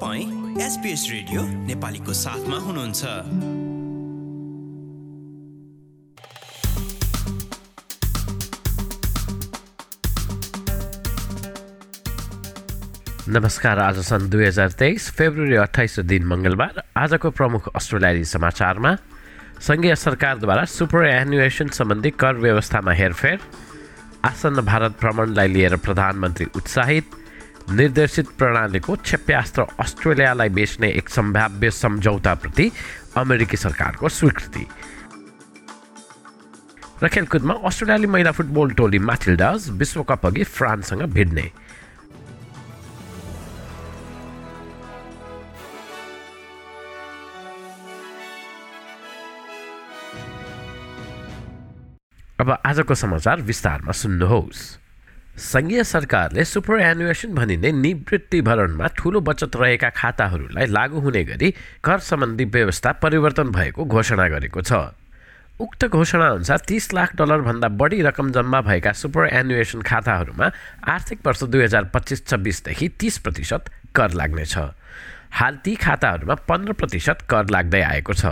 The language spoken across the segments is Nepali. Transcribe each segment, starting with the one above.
तपाईँ एसपिएस रेडियो नेपालीको साथमा हुनुहुन्छ। नमस्कार आज सन् दुई हजार तेइस फेब्रुअरी अठाइस दिन मङ्गलबार। आजको प्रमुख अस्ट्रेलियाली समाचारमा सङ्घीय सरकारद्वारा सुपर एनुएसन सम्बन्धी कर व्यवस्थामा हेरफेर आसन्न भारत भ्रमणलाई लिएर प्रधानमन्त्री उत्साहित। निर्देशित प्रणालीको क्षेप्यास्त्र अस्ट्रेलियालाई बेच्ने एक सम्भाव्य सम्झौताप्रति अमेरिकी सरकारको स्वीकृति। र खेलकुदमा अस्ट्रेलियाली महिला फुटबल टोली माथिल्डाज विश्वकप अघि फ्रान्ससँग भिड्ने। अब आजको समाचार विस्तारमा सुन्नुहोस्। सङ्घीय सरकारले सुपर एनुएसन भनिने निवृत्ति भरणमा ठुलो बचत रहेका खाताहरूलाई लागू हुने गरी कर सम्बन्धी व्यवस्था परिवर्तन भएको घोषणा गरेको छ। उक्त घोषणाअनुसार तिस लाख डलरभन्दा बढी रकम जम्मा भएका सुपर एनुएसन खाताहरूमा आर्थिक वर्ष दुई हजार पच्चिस छब्बिसदेखि तिस प्रतिशत कर लाग्नेछ। हाल ती खाताहरूमा पन्ध्र प्रतिशत कर लाग्दै आएको छ।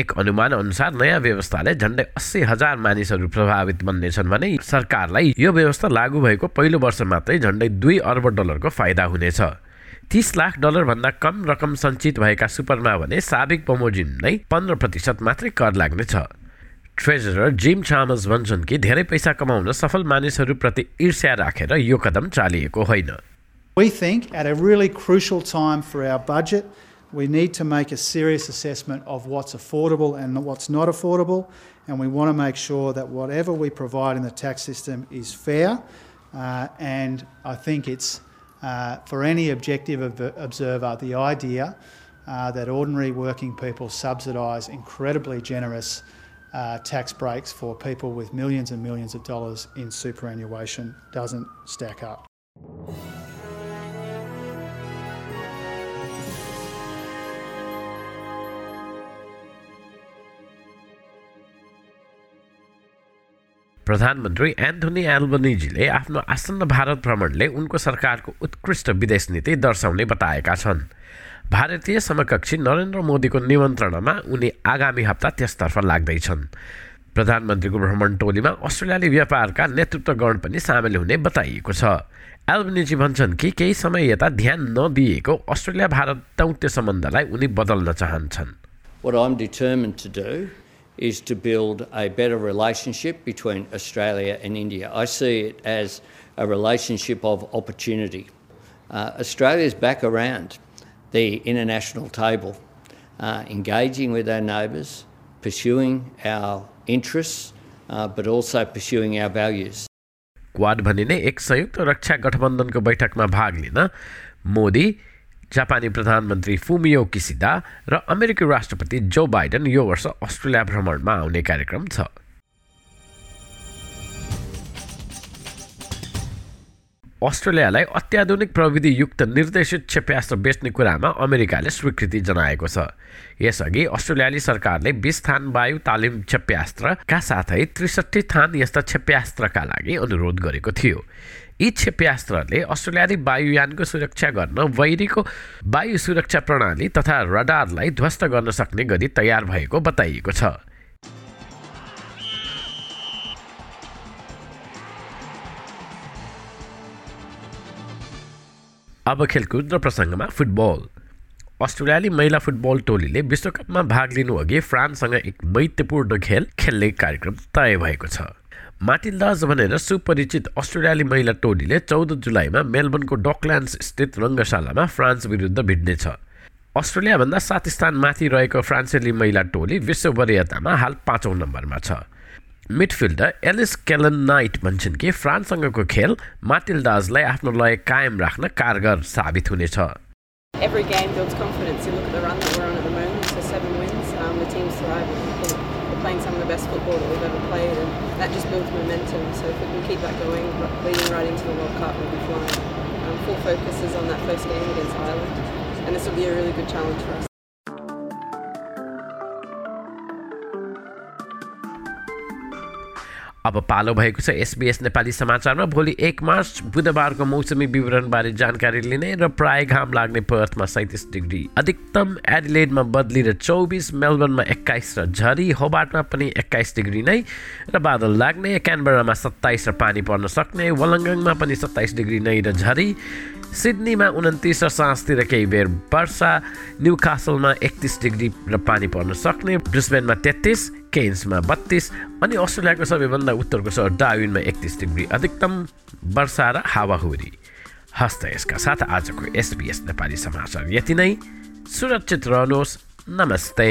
एक अनुमान अनुसार नयाँ व्यवस्थाले झन्डै अस्सी हजार मानिसहरू प्रभावित बन्नेछन् भने सरकारलाई यो व्यवस्था लागू भएको पहिलो वर्ष मात्रै झन्डै दुई अर्ब डलरको फाइदा हुनेछ। तिस लाख डलरभन्दा कम रकम सञ्चित भएका सुपरमा भने साबिक नै पन्ध्र प्रतिशत मात्रै कर लाग्नेछ। ट्रेजरर जिम चामस भन्छन् कि धेरै पैसा कमाउन सफल मानिसहरूप्रति ईर्ष्या राखेर यो कदम चालिएको होइन। We think at a really crucial time for our budget, we need to make a serious assessment of what's affordable and what's not affordable, and we want to make sure that whatever we provide in the tax system is fair. Uh, and I think it's uh, for any objective ob- observer the idea uh, that ordinary working people subsidise incredibly generous uh, tax breaks for people with millions and millions of dollars in superannuation doesn't stack up. प्रधानमन्त्री एन्थोनी एल्बनिजीले आफ्नो आसन्न भारत भ्रमणले उनको सरकारको उत्कृष्ट विदेश नीति दर्शाउने बताएका छन्। भारतीय समकक्षी नरेन्द्र मोदीको निमन्त्रणामा उनी आगामी हप्ता त्यसतर्फ लाग्दैछन्। प्रधानमन्त्रीको भ्रमण टोलीमा अस्ट्रेलियाली व्यापारका नेतृत्वगण पनि सामेल हुने बताइएको छ। एल्बनिजी भन्छन् कि केही समय यता ध्यान नदिएको अस्ट्रेलिया भारत दौत्य सम्बन्धलाई उनी बदल्न चाहन्छन्। What I'm determined to do is to build a better relationship between Australia and India. I see it as a relationship of opportunity. Uh, Australia is back around the international table, uh, engaging with our neighbours, pursuing our interests, uh, but also pursuing our values. Quad भनिने एक संयुक्त रक्षा गठबन्धनको बैठकमा भाग लिन मोदी जापानी प्रधानमन्त्री फुमियो किसिदा र अमेरिकी राष्ट्रपति जो बाइडन यो वर्ष अस्ट्रेलिया भ्रमणमा आउने कार्यक्रम छ। अस्ट्रेलियालाई अत्याधुनिक प्रविधियुक्त निर्देशित क्षेप्यास्त्र बेच्ने कुरामा अमेरिकाले स्वीकृति जनाएको छ। यसअघि अस्ट्रेलियाली सरकारले बिस थान वायु तालिम क्षेप्यास्त्रका साथै त्रिसठी थान यस्ता क्षेप्यास्त्रका लागि अनुरोध गरेको थियो। यी क्षेप्यास्त्रले अस्ट्रेलियाली वायुयानको सुरक्षा गर्न वैरीको वायु सुरक्षा प्रणाली तथा रडारलाई ध्वस्त गर्न सक्ने गरी तयार भएको बताइएको छ। अब खेलकुद र प्रसङ्गमा फुटबल अस्ट्रेलियाली महिला फुटबल टोलीले विश्वकपमा भाग लिनु अघि फ्रान्ससँग एक मैत्रीपूर्ण खेल खेल्ने कार्यक्रम तय भएको छ माटिल्दाज भनेर सुपरिचित अस्ट्रेलियाली महिला टोलीले चौध जुलाईमा मेलबर्नको डकल्यान्ड्स स्थित रङ्गशालामा फ्रान्स विरुद्ध भिड्नेछ अस्ट्रेलियाभन्दा सात स्थान माथि रहेको फ्रान्सेली महिला टोली विश्व वरियतामा हाल पाँचौँ नम्बरमा छ मिडफिल्डर एलिस केलन नाइट भन्छन् कि फ्रान्ससँगको खेल माटिल्डाजलाई आफ्नो लय कायम राख्न कारगर साबित हुनेछ every game builds confidence. You look at the run that we're on at the moment, so seven wins. Um, the team's thriving. We're, we're playing some of the best football that we've ever played, and that just builds momentum. So if we can keep that going, leading right into the World Cup, we'll be flying. Um, full focus is on that first game against Ireland, and this will be a really good challenge for us. अब पालो भएको छ एसबिएस नेपाली समाचारमा। भोलि एक मार्च बुधबारको मौसमी विवरणबारे जानकारी लिने र प्राय घाम लाग्ने पर्थमा सैतिस डिग्री। अधिकतम एडिलेडमा बदली र चौबिस मेलबर्नमा एक्काइस र झरी होबाटमा पनि एक्काइस डिग्री नै र बादल लाग्ने क्यानबरामा सत्ताइस र पानी पर्न सक्ने वलङ्गङमा पनि सत्ताइस डिग्री नै र झरी। सिडनीमा उन्तिस र साँसतिर केही बेर वर्षा न्यू कासलमा एकतिस डिग्री र पानी पर्न सक्ने ब्रिस्बेनमा तेत्तिस केन्समा बत्तिस अनि अस्ट्रेलियाको सबैभन्दा उत्तरको सहर डाविनमा एकतिस डिग्री अधिकतम वर्षा र हावाहुरी हस्त यसका साथ आजको एसबिएस नेपाली समाचार यति नै। सुरक्षित रहनुहोस्। नमस्ते।